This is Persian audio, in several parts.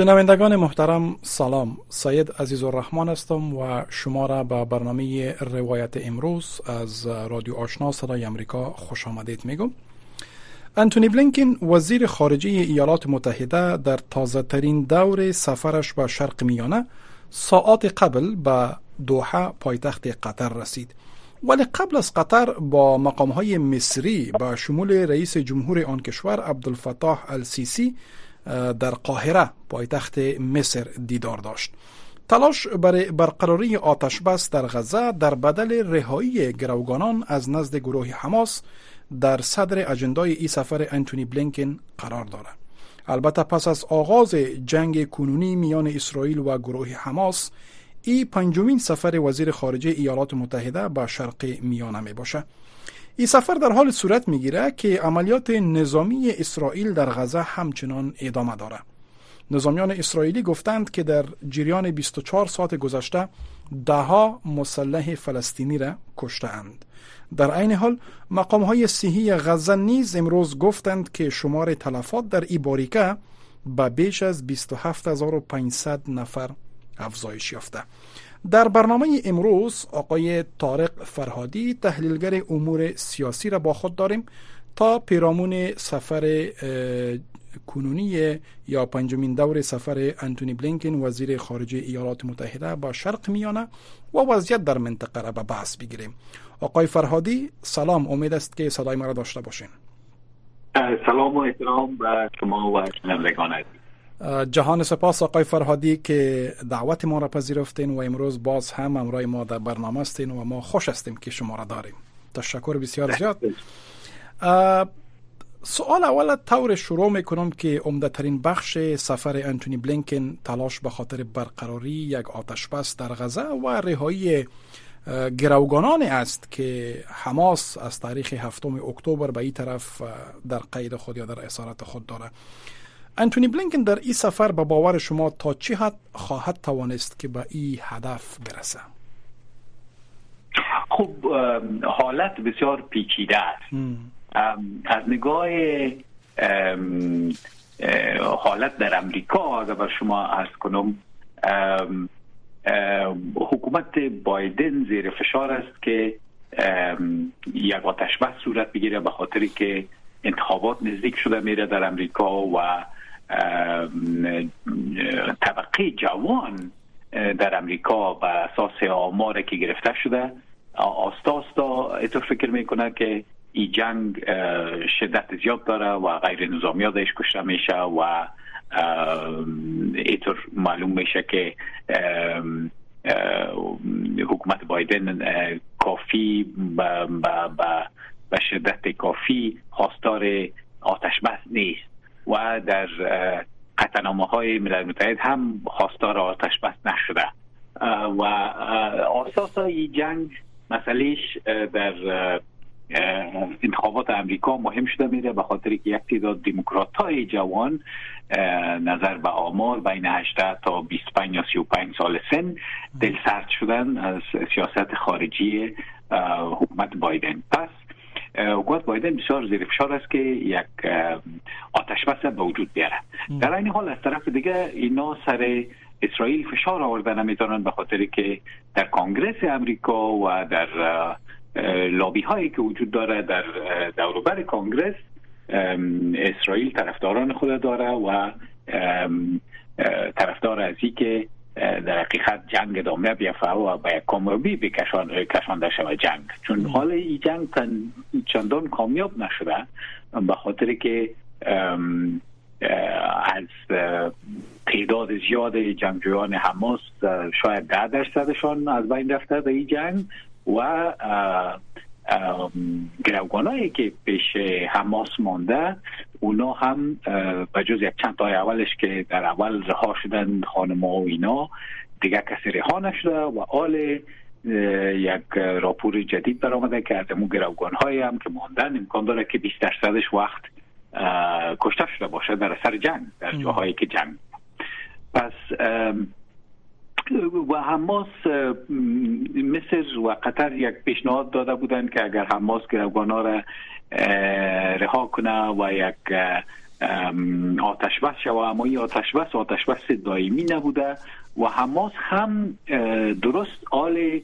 شنوندگان محترم سلام. سید عزیز الرحمن هستم و شما را به برنامه روایت امروز از رادیو آشنا صدای امریکا خوش آمدید میگم. انتونی بلینکن وزیر خارجه ایالات متحده در تازه ترین دور سفرش به شرق میانه ساعات قبل به دوحه پایتخت قطر رسید. ولی قبل از قطر با مقام های مصری به شمول رئیس جمهور آن کشور عبدالفتاح السیسی در قاهره پایتخت مصر دیدار داشت. تلاش برای برقراری آتش بس در غزه در بدل رهایی گروگانان از نزد گروه حماس در صدر اجندای ای سفر انتونی بلینکن قرار دارد. البته پس از آغاز جنگ کنونی میان اسرائیل و گروه حماس ای پنجمین سفر وزیر خارجه ایالات متحده به شرق میانه می باشه این سفر در حال صورت می‌گیره که عملیات نظامی اسرائیل در غزه همچنان ادامه داره نظامیان اسرائیلی گفتند که در جریان 24 ساعت گذشته دهها مسلح فلسطینی را کشتهاند. در عین حال مقام های صحی غزه نیز امروز گفتند که شمار تلفات در ای باریکه به بیش از 27500 نفر افزایش یافته. در برنامه امروز آقای طارق فرهادی تحلیلگر امور سیاسی را با خود داریم تا پیرامون سفر کنونی یا پنجمین دور سفر انتونی بلینکن وزیر خارجه ایالات متحده با شرق میانه و وضعیت در منطقه را به بحث بگیریم. آقای فرهادی سلام. امید است که صدای ما را داشته باشین. سلام و احترام به شما و شنوندگان جهان سپاس آقای فرهادی که دعوت ما را پذیرفتین و امروز باز هم امرای ما در برنامه هستین و ما خوش هستیم که شما را داریم. تشکر بسیار زیاد. سوال اول طور شروع می‌کنم که عمدهترین بخش سفر انتونی بلینکن تلاش به خاطر برقراری یک آتش بس در غزه و رهایی گروگانانی است که حماس از تاریخ هفتم اکتبر به این طرف در قید خود یا در اسارت خود داره. انتونی بلینکن در این سفر به باور شما تا چی حد خواهد توانست که به این هدف برسه؟ خب حالت بسیار پیچیده است. از نگاه حالت در امریکا اگر بر شما ارز کنم حکومت بایدن زیر فشار است که یک آتش بس صورت بگیره به خاطری که انتخابات نزدیک شده میره در امریکا و طبقه جوان در امریکا به اساس آمار که گرفته شده. آستا آستا اتو فکر می‌کنه که این جنگ شدت زیاد داره و غیر نظامی ها کشته میشه و اینطور معلوم میشه که حکومت بایدن کافی به شدت کافی خواستار آتش و در قطنامه های ملل متحد هم خواستار آتش بس نشده. و اساس این جنگ مسئلهش در انتخابات امریکا مهم شده میره به خاطر که یک تعداد دموکرات های جوان نظر به آمار بین 18 تا 25 یا 35 سال سن دل سرد شدن از سیاست خارجی حکومت بایدن. پس حکومت بایدن بسیار زیر فشار است که یک آتش بس به وجود بیاره. در این حال از طرف دیگه اینا سر اسرائیل فشار آوردن نمی‌تونن به خاطر که در کانگرس امریکا و در لابی هایی که وجود داره در دوروبر کانگرس اسرائیل طرفداران خود داره و طرفدار از که در حقیقت جنگ ادامه بیافته و به کامیابی بکشان کشانده شود جنگ چون حال این جنگ چندان کامیاب نشده به خاطر که از تعداد زیاد جنگجویان حماس شاید ده درصدشان از بین رفته به این جنگ و گروگانایی که پیش حماس مانده اونا هم به جز یک چند تای اولش که در اول رها شدن خانم و اینا دیگه کسی رها نشده و آل یک راپور جدید برآمده که از امون گروگان های هم که ماندن امکان داره که 20 درصدش وقت کشته شده باشه در اثر جنگ در جاهایی که جنگ. پس و حماس مصر و قطر یک پیشنهاد داده بودند که اگر حماس گروگانا را رها کنه و یک آتش بس شوه. اما این آتش بس آتش بس دائمی نبوده و حماس هم درست آل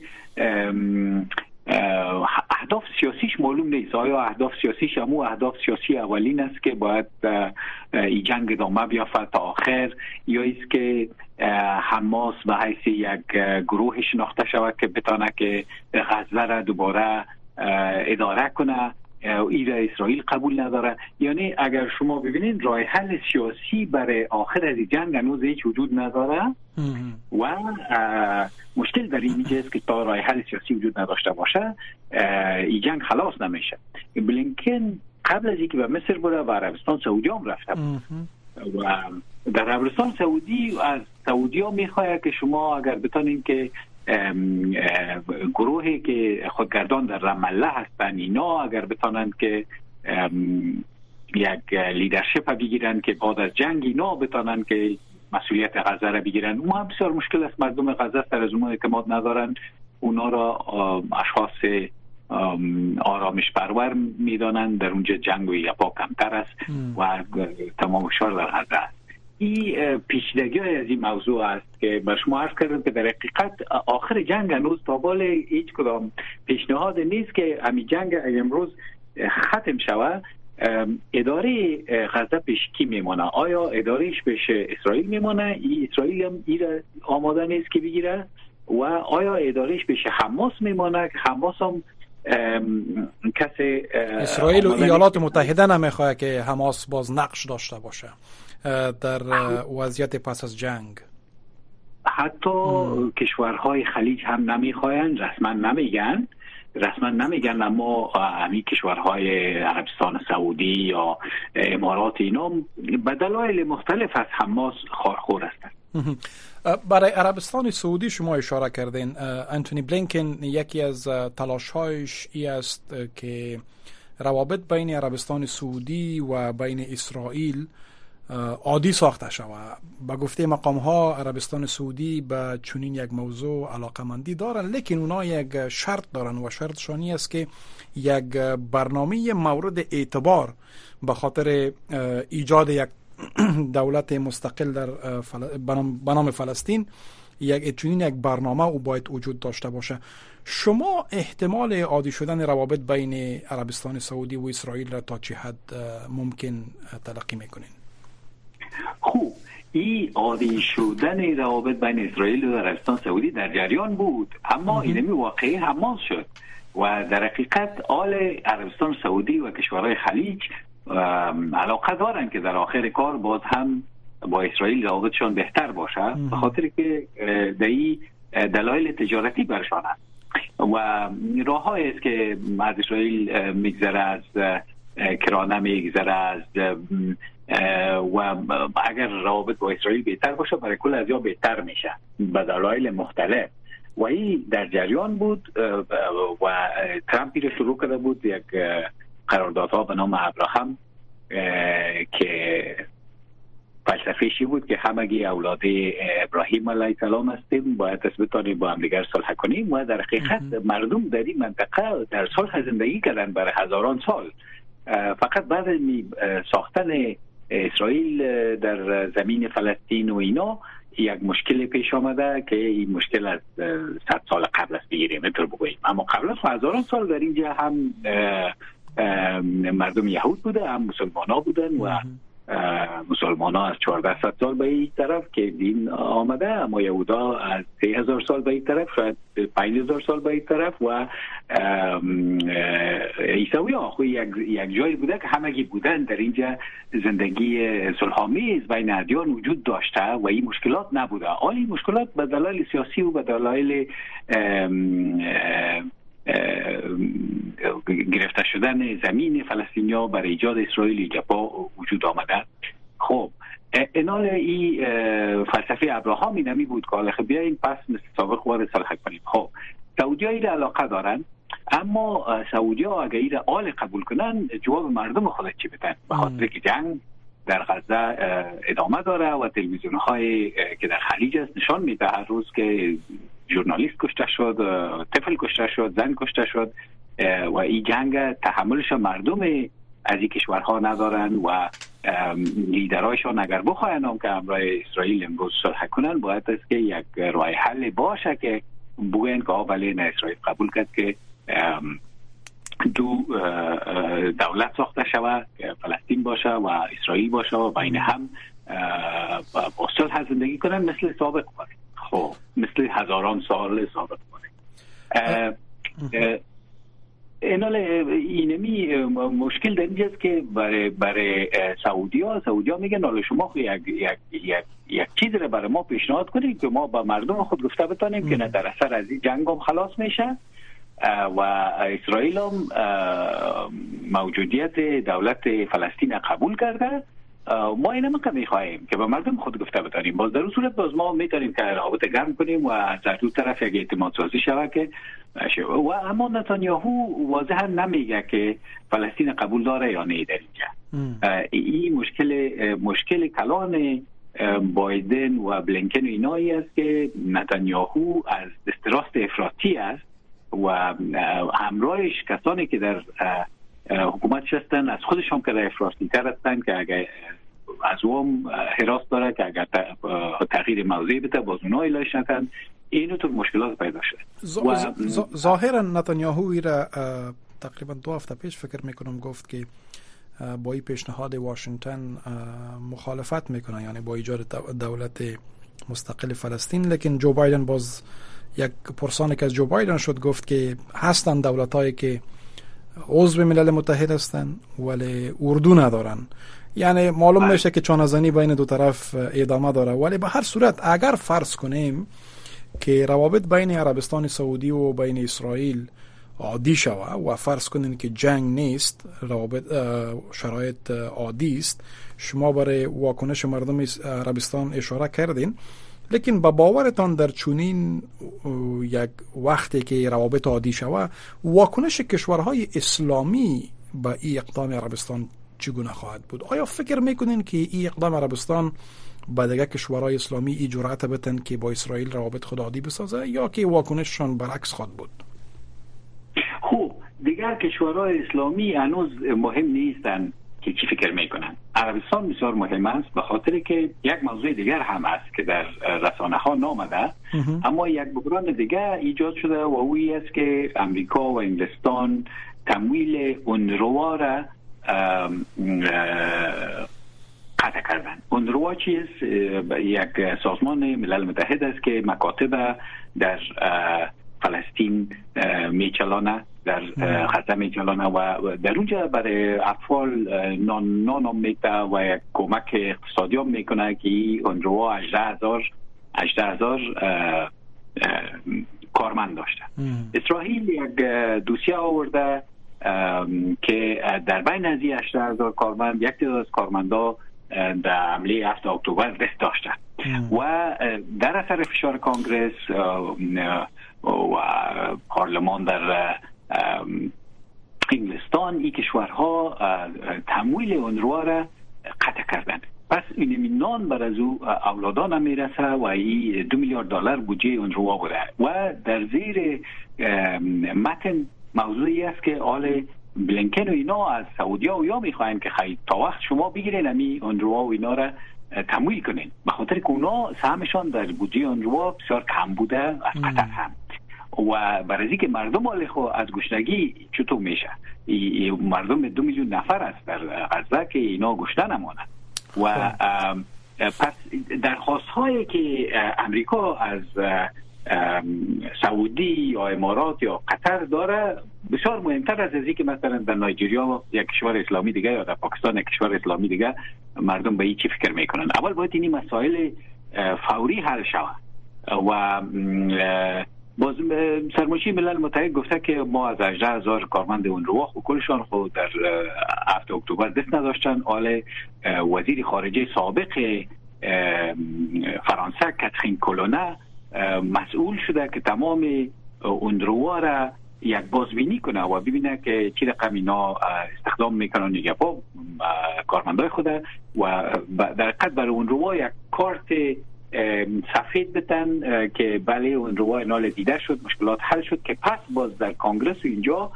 اهداف سیاسیش معلوم نیست. آیا اهداف سیاسیش همو اهداف سیاسی اولین است که باید این جنگ ادامه بیافت تا آخر یا است که حماس به حیث یک گروه شناخته شود که بتانه که غزه را دوباره اداره کنه ای را اسرائیل قبول نداره. یعنی اگر شما ببینید راه حل سیاسی برای آخر از جنگ هنوز هیچ وجود نداره. و مشکل در این است که تا راه حل سیاسی وجود نداشته باشه این جنگ خلاص نمیشه. بلینکن قبل از اینکه به مصر بره و عربستان سعودی هم رفته. و در عربستان سعودی از سعودی ها می‌خواه که شما اگر بتانین که گروهی که خودگردان در رمله هستن اینا اگر بتانند که یک لیدرشپ بگیرن که بعد از جنگ اینا بتانند که مسئولیت غزه را بگیرن اون هم بسیار مشکل است. مردم غزه در از اون اعتماد ندارن اونا را اشخاص آرامش پرور می‌دانند. در اونجا جنگ و یپا کمتر است و تمام شار در غزه است. این پیچیدگی از این موضوع است که به شما عرض کردم که در حقیقت آخر جنگ هنوز تا بال هیچ کدام پیشنهاد نیست که همین جنگ امروز ختم شود. اداره غزه پیش کی میمانه آیا ادارهش پیش اسرائیل میمانه ای اسرائیل هم ای آماده نیست که بگیره؟ و آیا ادارهش پیش حماس میمانه که حماس هم کسی اسرائیل و ایالات متحده نمی‌خواه که حماس باز نقش داشته باشه. در وضعیت پس از جنگ. حتی کشورهای خلیج هم نمی‌خواین رسما نمیگن. رسما نمیگن اما همین کشورهای عربستان سعودی یا امارات اینا به دلایل مختلف از حماس خارخور هستند برای عربستان سعودی شما اشاره کردین. انتونی بلینکن یکی از تلاشهایش ای است که روابط بین عربستان سعودی و بین اسرائیل عادی ساخته شود. به گفته مقام ها عربستان سعودی به چنین یک موضوع علاقه مندی دارن لیکن اونا یک شرط دارن و شرط شانی است که یک برنامه مورد اعتبار به خاطر ایجاد یک دولت مستقل در بنام فلسطین یک چنین یک برنامه او باید وجود داشته باشه. شما احتمال عادی شدن روابط بین عربستان سعودی و اسرائیل را تا چه حد ممکن تلقی می‌کنین؟ خوب. این عادی شدن روابط بین اسرائیل و عربستان سعودی در جریان بود اما اینمی واقعی حماس شد و در حقیقت آل عربستان سعودی و کشورهای خلیج علاقه دارن که در آخر کار باز هم با اسرائیل روابطشان بهتر باشه به خاطر که در دلایل تجارتی برشان است. و راه است که از اسرائیل میگذره از کرانه میگذره از و اگر روابط با اسرائیل بهتر باشه برای کل از یا بهتر میشه. به دلایل مختلف. و این در جریان بود و ترامپی رو شروع کرده بود یک قراردادها به نام ابراهام که فلسفهشی بود که همگی اولاد ابراهیم علیه السلام هستیم باید بتانیم با هم دیگر صلح کنیم. و در حقیقت مردم در این منطقه در صلح زندگی کردن برای هزاران سال. فقط بعد ساختن اسرائیل در زمین فلسطین و اینا یک مشکل پیش آمده که این مشکل از صد سال قبل است بگیریم اینطور بگوییم. اما قبل از هزاران سال در اینجا هم مردم یهود بوده هم مسلمان ها بودن و مسلمان ها از 1400 سال به این طرف که دین آمده اما یهودا از 3000 سال به این طرف شاید 5000 سال به این طرف و عیسوی ها یک, یک جایی بوده که همگی بودن. در اینجا زندگی صلحآمیز بین ادیان وجود داشته و این مشکلات نبوده. آلی مشکلات به دلایل سیاسی و به دلایل گرفته شدن زمین فلسطینیا برای ایجاد اسرائیل جپا وجود آمده. خب انال ای فلسفه ابراهام نمی بود که خب بیاین پس مثل سابق وارد صلح کنیم. خب سعودی ها علاقه دارن اما سعودی ها اگر این آل قبول کنن جواب مردم خود چی بدن؟ به خاطر که جنگ در غزه ادامه داره و تلویزیون های که در خلیج است نشان میده هر روز که ژورنالیست کشته شد طفل کشته شد زن کشته شد و این جنگ تحملش مردم از این کشورها ندارن و لیدرایشان اگر بخواهن که امرای اسرائیل امروز صلح کنن باید است که یک راه حل باشه که بگوین که بله نه اسرائیل قبول کرد که دو دولت ساخته شود که فلسطین باشه و اسرائیل باشه و بین هم با صلح زندگی کنن مثل سابق باشه. خب مثل هزاران سال سابق باشه اینال اینمی مشکل در اینجاست که برای برای سعودی ها سعودی ها میگن حالا شما یک یک یک یک چیز رو برای ما پیشنهاد کنید که ما با مردم خود گفته بتانیم که نه در اثر از این جنگ هم خلاص میشه و اسرائیل هم موجودیت دولت فلسطین قبول کرده. ما این هم می‌خواهیم که به مردم خود گفته بتانیم باز در صورت باز ما می‌تونیم که رابطه گرم کنیم و از دو طرف یک اعتماد سازی شود که و اما نتانیاهو واضحا نمیگه که فلسطین قبول داره یا نه در اینجا. این مشکل مشکل کلان بایدن و بلینکن و اینایی است که نتانیاهو از دستراست افراطی است و همراهش کسانی که در حکومت هستن از خودشان که افراطی تر هستن که اگر از اوم حراس داره که اگر تغییر موضوعی بده باز اونها ایلاش نتن اینو تو مشکلات پیدا شد ظاهرا نتانیاهو را تقریبا دو هفته پیش فکر می‌کنم گفت که با این پیشنهاد واشنگتن مخالفت می‌کنه یعنی با ایجاد دولت مستقل فلسطین. لیکن جو بایدن باز یک پرسانی که از جو بایدن شد گفت که هستن دولت هایی که عضو ملل متحد هستند ولی اردو ندارن یعنی معلوم بله. میشه که چانزنی بین دو طرف ادامه داره ولی به هر صورت اگر فرض کنیم که روابط بین عربستان سعودی و بین اسرائیل عادی شوه و فرض کنین که جنگ نیست روابط شرایط عادی است شما برای واکنش مردم عربستان اشاره کردین لیکن با باورتان در چونین یک وقتی که روابط عادی شوه واکنش کشورهای اسلامی به این اقدام عربستان چگونه خواهد بود؟ آیا فکر می‌کنین که این اقدام عربستان با دیگه کشورهای اسلامی ای جرأت بتن که با اسرائیل روابط خود عادی بسازه یا که واکنششان برعکس خواهد بود؟ خوب دیگر کشورهای اسلامی هنوز مهم نیستن. که چی فکر می‌کنن. عربستان بسیار مهم است به خاطر که یک موضوع دیگر هم است که در رسانه ها نامده اما یک بحران دیگر ایجاد شده و اوی است که امریکا و انگلستان تمویل اونروا را قطع کردن. اونروا چیست یک سازمان ملل متحد است که مکاتب در فلسطین میچلانه. در غزه میچلانه و در اونجا برای اطفال نان نان میده و یک کمک اقتصادی هم می‌کنه که اونروا 18 هزار 18 هزار کارمند داشته. اسرائیل یک دوسیه آورده که در بین از این هزار کارمند یک تعداد از کارمندا در حمله 7 اکتبر دست داشتن و در اثر فشار کانگرس و پارلمان در انگلستان این کشورها تمویل اونروا را قطع کردند. پس این نان بر از او اولادان می‌رسه و این دو میلیارد دلار بودجه اونروا بوده. و در زیر متن موضوعی است که آل بلینکن و اینا از سعودی و یا می‌خواین که خیلی تا وقت شما بگیرین امی اونروا و اینا را تمویل کنین. به خاطر که اونا سهمشان در بودجه اونروا بسیار کم بوده از قطر هم. و برای که مردم آلخو از گشنگی چطور میشه؟ مردم دو میلیون نفر است در غزه که اینا گشته نمانند. و پس درخواست هایی که امریکا از سعودی یا امارات یا قطر داره بسیار مهمتر از ازی که مثلا در نایجریا یک کشور اسلامی دیگه یا در پاکستان یک کشور اسلامی دیگه مردم به این چی فکر می‌کنن؟ اول باید این مسائل فوری حل شود. و باز سرمایه ملل متحد گفته که ما از 18 هزار کارمند اون رو و کلشان خود در 7 اکتبر دست نداشتن. آل وزیر خارجه سابق فرانسه کاترین کلونه مسئول شده که تمام اون را یک بازبینی کنه و ببینه که چی رقم اینا استخدام می‌کنن یا با کارمندای خوده و در قد برای اون یک کارت سفید بتن که بله اون روای نال دیده شد مشکلات حل شد که پس باز در کانگرس اینجا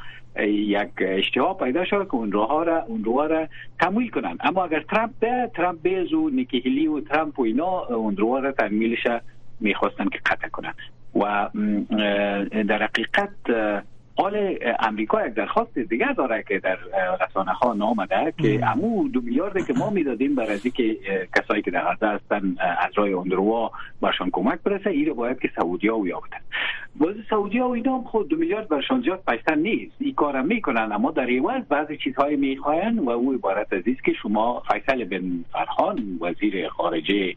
یک اشتها پیدا شد که اون روها را اون روها را تمویل کنن. اما اگر ترامپ به ترامپ بیز و نیکی و ترامپ و اینا اون روها را تنمیلش می‌خواستن که قطع کنن. و در حقیقت حال امریکا یک درخواست دیگه داره که در رسانه ها نامده که امو دو میلیارد که ما می‌دادیم برای که کسایی که در غزه هستن از رای اندروا برشان کمک برسه ایره باید که سعودی ها یابتن باز سعودی ها و اینا هم خود دو میلیارد برشان زیاد پیستن نیست. این کارم می‌کنن اما در ایوز بعضی چیزهای می‌خواین و او عبارت از که شما فیصل بن فرحان وزیر خارجه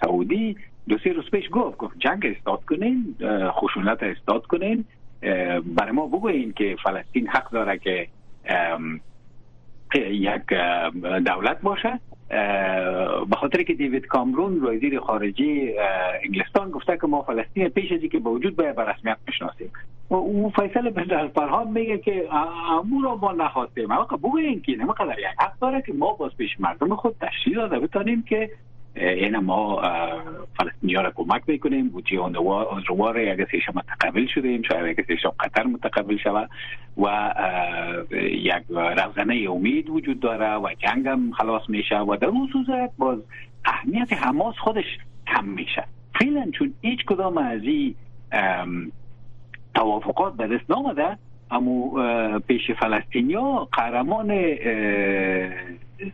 سعودی دو سه روز پیش گفت گفت جنگ استاد کنین خشونت استاد کنین برای ما بگوین که فلسطین حق داره که یک دولت باشه به خاطر که دیوید کامرون وزیر خارجه انگلستان گفته که ما فلسطین پیش از که به وجود باید به رسمیت بشناسیم و اون فیصل بن فرهاد میگه که امو را ما نخواستیم اما بگوین که نمیقدر یک حق داره که ما باز پیش مردم خود تشریح داده بتانیم که این ما فلسطینی ها را کمک می‌کنیم بودجه اونروار یک سیش متقبل شدیم شاید یک قطر متقبل شود و یک روزنه امید وجود داره و جنگ هم خلاص میشه و در اون صورت باز اهمیت حماس خودش کم میشه فعلا چون هیچ کدام از این توافقات به دست نامده اما پیش فلسطینیا قهرمان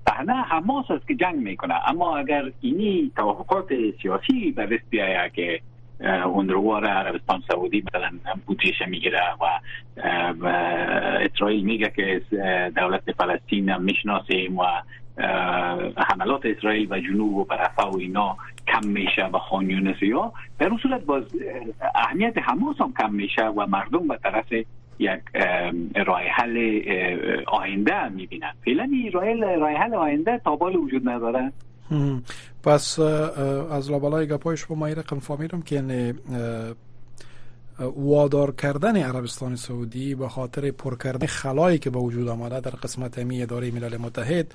صحنه حماس است که جنگ می‌کنه. اما اگر اینی توافقات سیاسی به دست بیایه که اونروار عربستان سعودی مثلا بودجهش می‌گیره و اسرائیل میگه که دولت فلسطین می‌شناسیم و حملات اسرائیل و جنوب و برفه و اینا کم میشه و خان یونس یا در اون صورت باز اهمیت حماس هم کم میشه و مردم به طرف یک راه حل آینده می‌بینن. فعلا راه حل آینده تابال وجود نداره. پس از لابلای گپای شما ما رقم فهمیدم که یعنی وادار کردن عربستان سعودی به خاطر پر کردن خلایی که به وجود آمده در قسمت امی اداره ملل متحد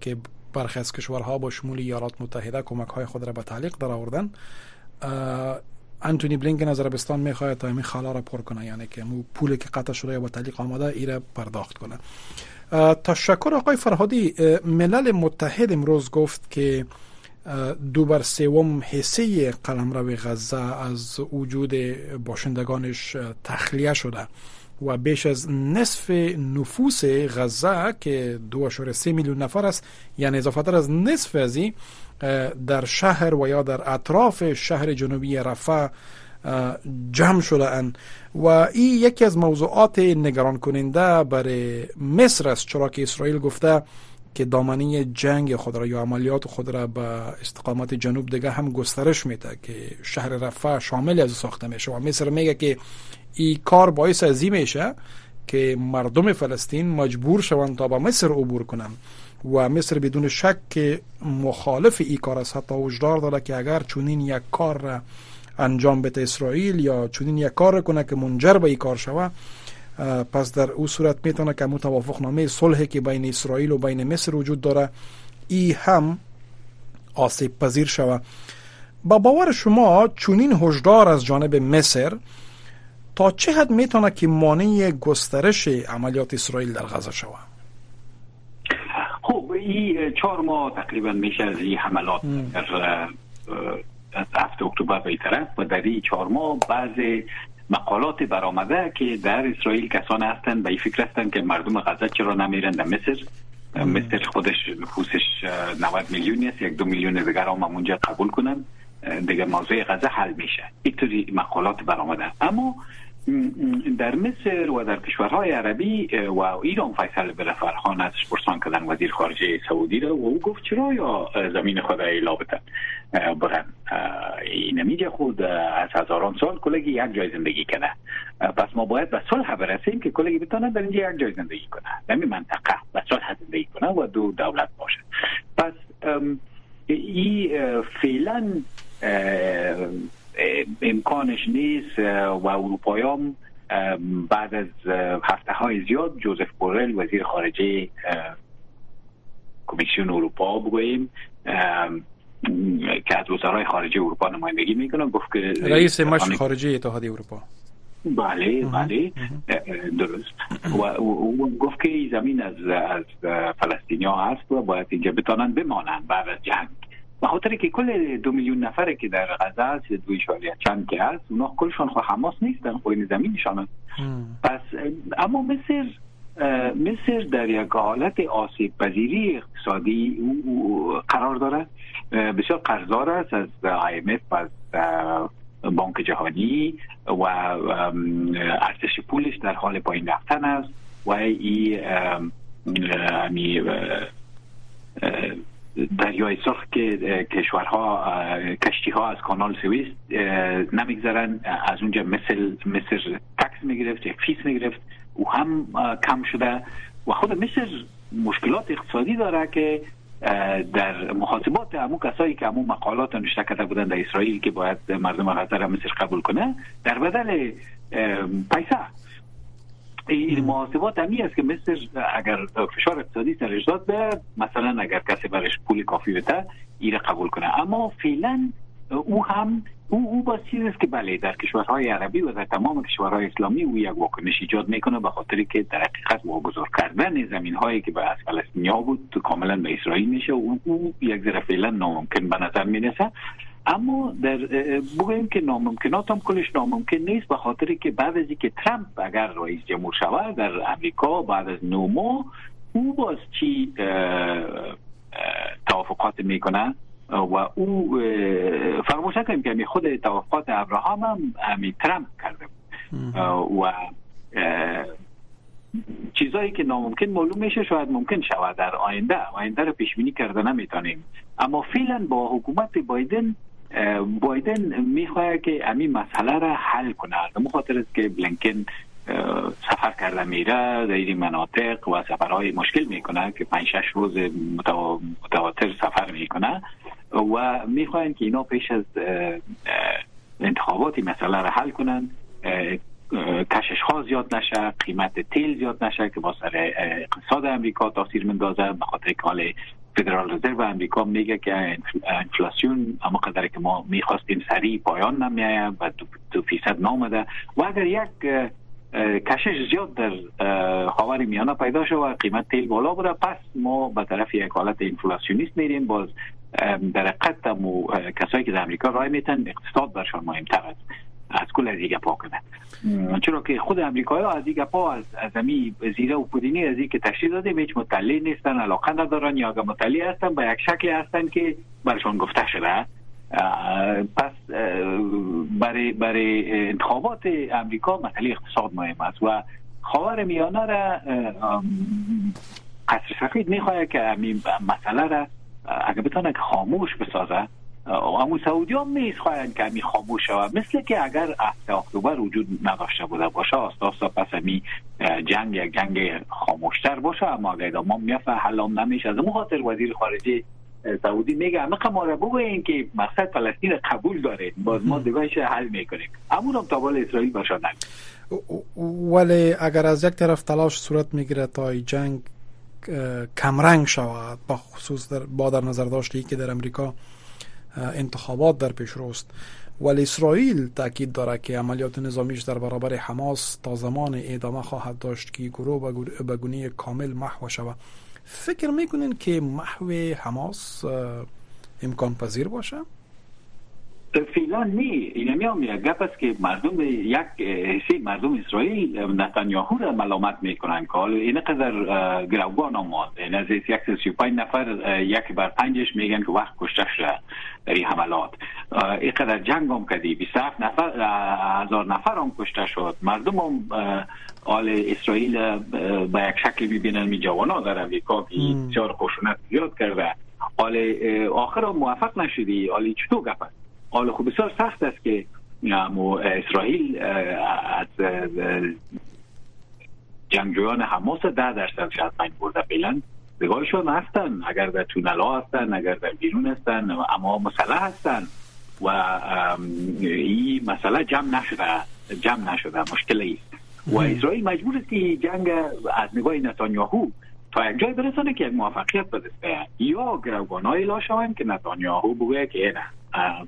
که برخی از کشورها با شمول ایالات متحده کمک های خود را به تعلیق در آوردن انتونی بلینکن از عربستان می‌خواد تا این خلا را پر کنه یعنی که مو پولی که قطع شده یا با تعلیق آمده ای پرداخت کنه. تشکر آقای فرهادی. ملل متحد امروز گفت که دو بر سوم حصه قلمرو غزه از وجود باشندگانش تخلیه شده و بیش از نصف نفوس غزه که دو سه میلیون نفر است یعنی اضافه از نصف از در شهر و یا در اطراف شهر جنوبی رفح جمع شده اند. و این یکی از موضوعات نگران کننده برای مصر است. چرا که اسرائیل گفته که دامنه جنگ خود را یا عملیات خود را به استقامت جنوب دیگه هم گسترش میده که شهر رفح شامل از ساخته میشه. و مصر میگه که این کار باعث ازی میشه که مردم فلسطین مجبور شوند تا به مصر عبور کنند. و مصر بدون شک مخالف ای کار است. حتی وجدار داره که اگر چونین یک کار را انجام بده اسرائیل یا چونین یک کار کنه که منجر به ای کار شوه پس در او صورت می‌تونه که توافق نامه صلح که بین اسرائیل و بین مصر وجود داره ای هم آسیب پذیر شوه. با باور شما چونین هشدار از جانب مصر تا چه حد می‌تونه که مانع گسترش عملیات اسرائیل در غزه خب این چهار ماه تقریبا میشه از این حملات در از هفته اکتبر به طرف و در این چهار ماه بعض مقالات برآمده که در اسرائیل کسان هستند به این فکر هستند که مردم غزه چرا نمیرن در مصر. مصر خودش نفوسش 90 میلیون است یک دو میلیون دیگر هم اونجا قبول کنن. دیگه موضوع غزه حل میشه. اینطوری مقالات برآمده. اما در مصر و در کشورهای عربی و ایران فیصل فرخان از پرسان کردن وزیر خارجه سعودی را و او گفت چرا یا زمین خود را بتن برن. این نمیجه خود از هزاران سال کلگی یک جای زندگی کنه پس ما باید به صلح برسیم که کلگی بتانه در اینجا یک جای زندگی کنه. این منطقه به صلح زندگی کنه و دو دولت باشه. پس این فعلا امکانش نیست و اروپایان بعد از هفته های زیاد جوزف بورل وزیر خارجه کمیسیون اروپا بگوییم که از وزرای خارجه اروپا نمایندگی می‌کنه گفت که رئیس مش خارجه اتحادیه اروپا. بله بله. درست. و او گفت که زمین از از فلسطینیا هست و باید اینجا بتانن بمانن بعد از جنگ. به خاطر که کل دو میلیون نفره که در غزه هست دو چند که هست اونا کلشان خو حماس نیستن خو این زمینشان پس اما مصر مصر در یک حالت آسیب پذیری اقتصادی قرار داره. بسیار قرضدار است از IMF از بانک جهانی و ارزش پولش در حال پایین رفتن است. و این دریای سرخ که کشورها کشتی ها از کانال سوئیس نمیگذرن. از اونجا مثل مصر tax می‌گرفت یک fees می‌گرفت. او هم کم شده و خود مصر مشکلات اقتصادی داره که در محاسبات همون کسایی که همون مقالات نشر کرده بودن در اسرائیل که باید مردم غزه را مصر قبول کنه در بدل پیسه. این محاسبات همی است که مثل اگر فشار اقتصادی سرش داد به مثلا اگر کسی برش پول کافی بده ایره قبول کنه. اما فعلا او هم او او با است که بله در کشورهای عربی و در تمام کشورهای اسلامی او یک واکنش ایجاد می‌کنه به خاطر که در حقیقت واگذار کردن زمین هایی که به از فلسطینیا بود کاملا به اسرائیل میشه و او یک ذره فعلا ناممکن به نظر می‌رسه. اما در بگویم که ناممکنات هم کلش ناممکن نیست به خاطر که بعد از اینکه ترامپ اگر رئیس جمهور شود در امریکا بعد از نو ماه او باز چی توافقات می‌کنه؟ و او فراموش نکنیم که خود توافقات ابراهام هم همی ترامپ کرده و چیزایی که ناممکن معلوم میشه شاید ممکن شود در آینده. آینده رو پیش بینی کرده نمی‌تونیم. اما فعلا با حکومت بایدن بایدن می‌خواهد که همین مسئله را حل کنه. به خاطر است که بلینکن سفر کرده میره در این مناطق و سفرهای مشکل می‌کنه که پنج شش روز متواتر سفر می‌کنه و می‌خواهند که اینا پیش از انتخاباتی مسئله را حل کنند کشش ها زیاد نشه قیمت تیل زیاد نشه که با سر اقتصاد امریکا تاثیر مندازه به خاطر که فدرال رزرو امریکا میگه که انفلاسیون اما قدر که ما می‌خواستیم سریع پایان نمیایه و دو فیصد نامده و اگر یک کشش زیاد در خاور میانه پیدا شد و قیمت تیل بالا بوده پس ما به طرف یک حالت انفلاسیونیست میریم باز در حقیقت کسایی که در امریکا رای میتن اقتصاد برشان مهمتر است. از کل از دیگه پا کنه چرا که خود امریکایی ها از دیگه پا از از امی زیره و پودینی از که تشریح داده هیچ مطلع نیستن علاقه ندارن یا اگر مطلع هستن به یک شکلی هستن که برشان گفته شده. پس برای برای انتخابات امریکا مسئله اقتصاد مهم است و خاور میانه را قصر سفید می‌خواهد که مسئله را اگر بتانه خاموش بسازه امو سعودی هم نیست. که همی خاموش شود. مثل که اگر هفته اکتبر وجود نداشته بوده باشه آستا آستا پس همی جنگ یک جنگ خاموشتر باشه. اما اگر ما میفه حلام نمیشه. از خاطر وزیر خارجه سعودی میگه همه قماره بگوین که مقصد فلسطین قبول داره. باز ما دیگهش حل می‌کنیم. همون هم تابال اسرائیل باشه ولی اگر از یک طرف تلاش صورت می‌گیره تا جنگ کمرنگ شود با خصوص در با در نظر داشته که در امریکا انتخابات در پیش روست ولی اسرائیل تاکید دارد که عملیات نظامیش در برابر حماس تا زمان ادامه خواهد داشت که گروه به گونه کامل محو شود فکر می‌کنین که محو حماس امکان پذیر باشه؟ فعلا نه این میام یک گپ است که مردم یک حسی مردم اسرائیل نتانیاهو را ملامت می‌کنن که حالا این قدر گروگان آمد. این از یک نفر یک بر پنجش میگن که وقت کشته شده در این حملات. این قدر جنگ هم کردی. 27 نفر هزار نفر هم کشته شد. مردم هم حال اسرائیل به یک شکل می‌بینن می ها در امریکا که بسیار خشونت زیاد کرده. حال آخر موفق نشدی. حالی چطور گپ است؟ حال خوب. بسیار سخت است که اسرائیل از جنگجویان حماس ده درصد پنج برده. فعلا بگاهشون هستن. اگر در تونل ها هستن اگر در بیرون هستن اما مسلح هستن و این مسئله جمع نشده جمع نشده مشکل است و اسرائیل مجبور است که جنگ از نگاه نتانیاهو تا یک جای برسانه که یک موفقیت بدسته. یا گروگان های شوند که نتانیاهو بگوید که نه.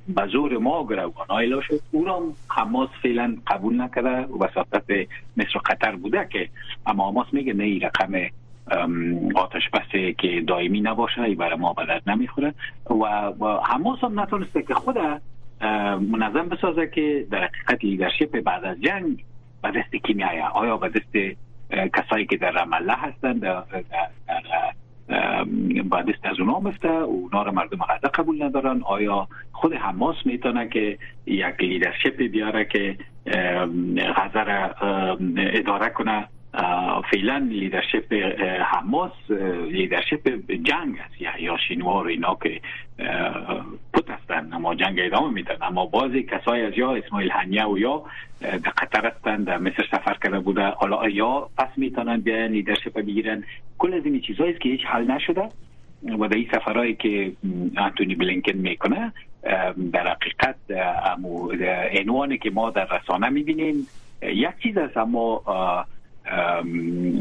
به زور ما گروگان های شد او را حماس فعلا قبول نکرده و وساطت مصر قطر بوده که اما حماس میگه نه این رقم آتش بسته که دائمی نباشه ای برای ما بدر نمی‌خوره. و حماس هم نتونسته که خود منظم بسازه که در حقیقت leadership بعد از جنگ به دست کی میایه آیا به دست کسایی که در رام‌الله هستند در, با دست از اونا مفته اونا رو مردم غزه قبول ندارن. آیا خود حماس می‌تونه که یک leadership بیاره که غزه را اداره کنه؟ فعلا leadership حماس leadership جنگ است. یحیی سینوار اینا که پت هستن اما جنگ ادامه میدن. اما بعضی کسای از یا اسماعیل هنیه و یا در قطر هستن در مصر سفر کرده بوده. حالا یا پس می‌تونن بیاین leadership بگیرن. کل از این چیزهایی که هیچ حل نشده. و در این سفرهایی که انتونی بلینکن می‌کنه در حقیقت عنوانی که ما در رسانه می‌بینیم یک چیز است. اما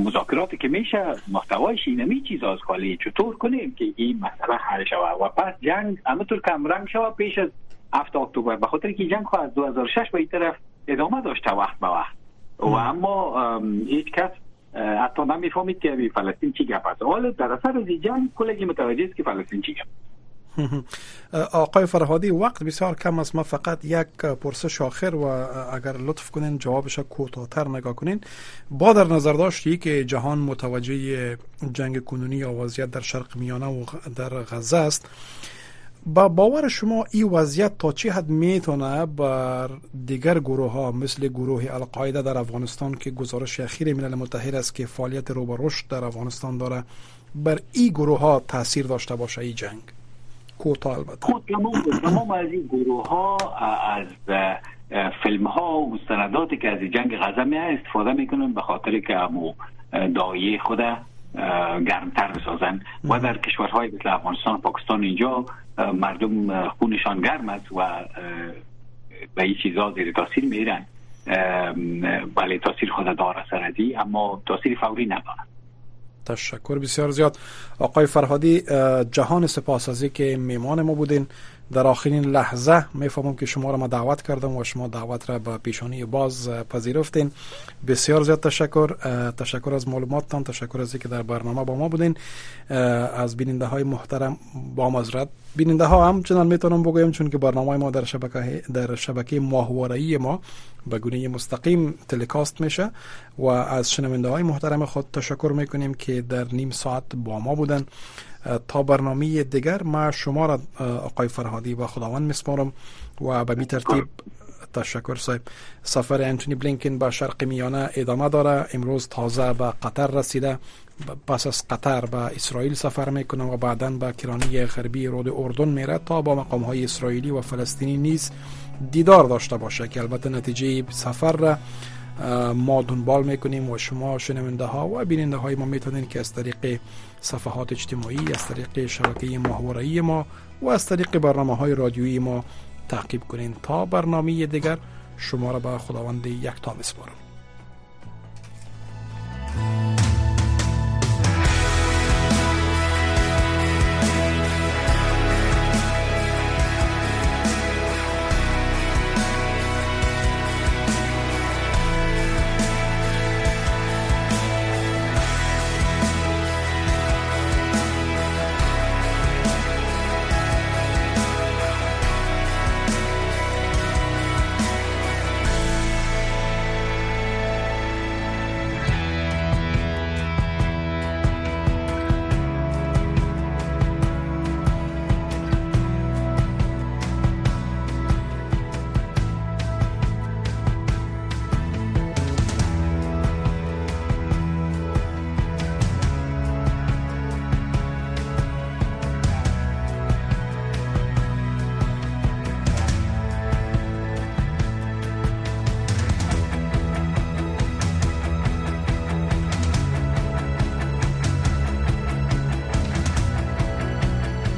مذاکراتی که میشه محتوایش اینمی چیز از خالی. چطور کنیم که این مسئله حل شود؟ و پس جنگ همونطور کم رنگ شود پیش از 7 اکتبر به خاطر که جنگ از 2006 به این طرف ادامه داشته وقت به وقت. و اما هیچ کس حتی نمی‌فهمید که فلسطین چی گپ است. حالا در اثر از جنگ کلگی متوجه است که فلسطین چی گپ آقای فرهادی وقت بسیار کم است ما فقط یک پرسش آخر و اگر لطف کنین جوابش کوتاهتر نگاه کنین. با در نظر داشتی که جهان متوجه جنگ کنونی یا وضعیت در شرق میانه و در غزه است با باور شما این وضعیت تا چه حد می‌تونه بر دیگر گروه ها مثل گروه القاعده در افغانستان که گزارش اخیر ملل متحد است که فعالیت رو رشد در افغانستان داره بر این گروه ها تاثیر داشته باشه این جنگ؟ کوتاه البته. خب، تمام از این گروه ها از فیلم ها و مستنداتی که از جنگ غزه می استفاده می‌کنن به خاطر که امو دایه خود گرمتر بسازن و در کشورهای مثل افغانستان و پاکستان اینجا مردم خونشان گرم است و به این چیزا زیر تاثیر میرن بله تاثیر خود داره سردی اما تاثیر فوری نداره تشکر بسیار زیاد. آقای فرهادی جهان سپاس از که میمان ما بودین. در آخرین لحظه می‌فهمم که شما را ما دعوت کردم و شما دعوت را به پیشانی باز پذیرفتین. بسیار زیاد تشکر تشکر از معلوماتتان تشکر از اینکه در برنامه با ما بودین. از بیننده های محترم با مزرد بیننده ها همچنان می‌تونم بگویم چون که برنامه ما در شبکه در شبکه ماهواره ما به گونه مستقیم تلکاست میشه و از شنونده های محترم خود تشکر می‌کنیم که در نیم ساعت با ما بودن. تا برنامه دیگر ما شما را آقای فرهادی و خداوند میسپارم و به می ترتیب تشکر صاحب. سفر انتونی بلینکن به شرق میانه ادامه داره. امروز تازه به قطر رسیده. پس از قطر به اسرائیل سفر می‌کنه و بعدا به کرانی غربی رود اردن میره تا با مقام های اسرائیلی و فلسطینی نیز دیدار داشته باشه که البته نتیجه سفر را ما دنبال می‌کنیم و شما شنونده ها و بیننده های ما می‌تونین که از طریق صفحات اجتماعی از طریق شبکه ماهواره‌ای ما و از طریق برنامه های رادیویی ما تعقیب کنین تا برنامه دیگر. شما را به خداوند یک یکتا میسپارم.